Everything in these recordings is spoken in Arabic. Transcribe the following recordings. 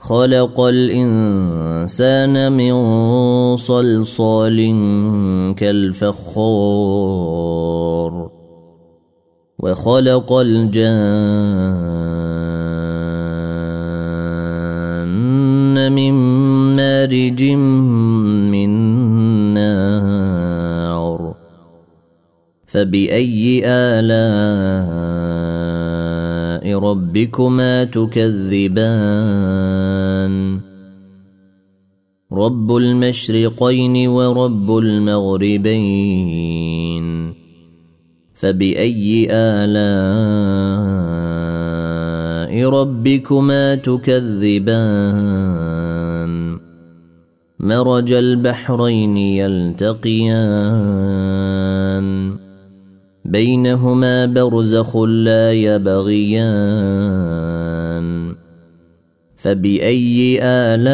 خلق الإنسان من صلصال كالفخار وخلق الجان من مارج من نار فبأي آلاء ربكما تكذبان. رب المشرقين ورب المغربين. فبأي آلاء ربكما تكذبان؟ مرج البحرين يلتقيان. بينهما برزخ لا يبغيان فباي الاء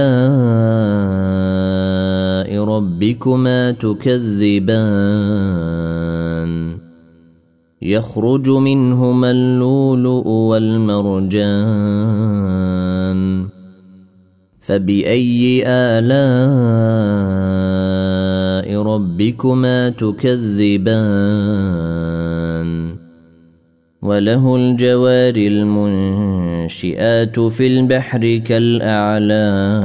ربكما تكذبان يخرج منهما اللؤلؤ والمرجان فباي الاء ربكما تكذبان وله الجوار المنشئات في البحر كالأعلام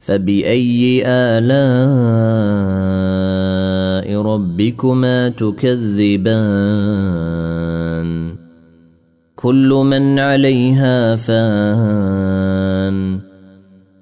فبأي آلاء ربكما تكذبان؟ كل من عليها فان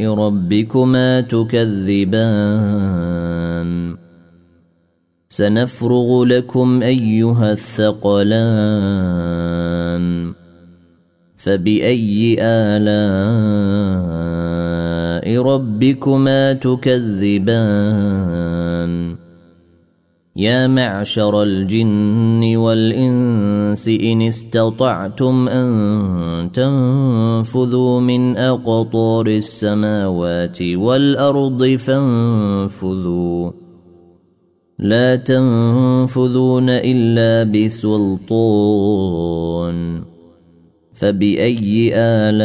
ربكما تكذبان. سنفرغ لكم أيها الثقلان. فبأي آلاء ربكما تكذبان؟ يا معشر الجن والإنس إن استطعتم أن تنفذوا من أقطار السماوات والأرض فانفذوا. لا تنفذون إلا بسلطان. فبأي آلاء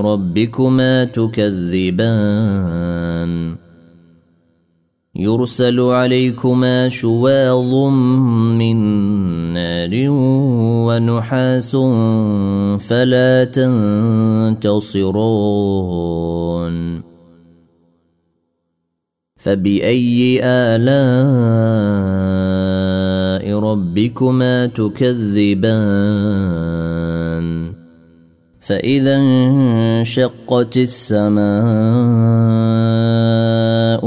ربكما تكذبان؟ يرسل عليكما شواظ من نار ونحاس فلا تنتصرون. فبأي آلاء ربكما تكذبان؟ فإذا انشقت السماء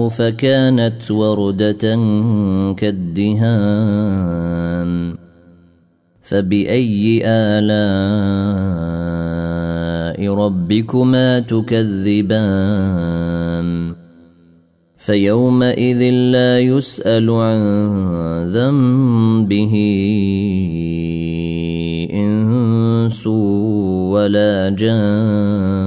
فكانت وردة كالدهان. فبأي آلاء ربكما تكذبان؟ فيومئذ لا يسأل عن ذنبه إنس ولا جان.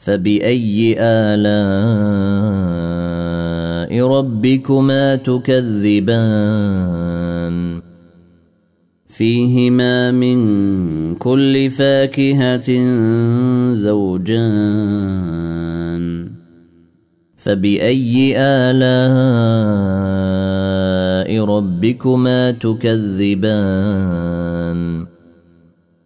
فبأي آلاء ربكما تكذبان؟ فيهما من كل فاكهة زوجان. فبأي آلاء ربكما تكذبان؟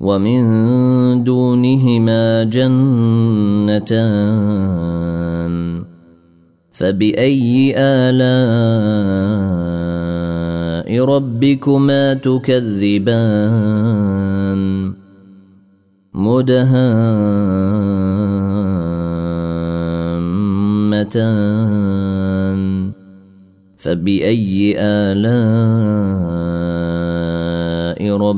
ومن دونهما جنتان فبأي آلاء ربكما تكذبان؟ مدهامتان. فبأي آلاء ربكما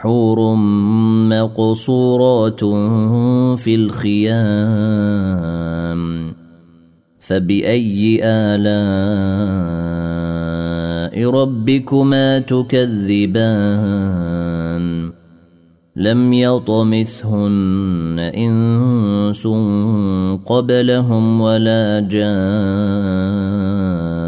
حور مقصورات في الخيام فبأي آلاء ربكما تكذبان؟ لم يطمثهن إنس قبلهم ولا جان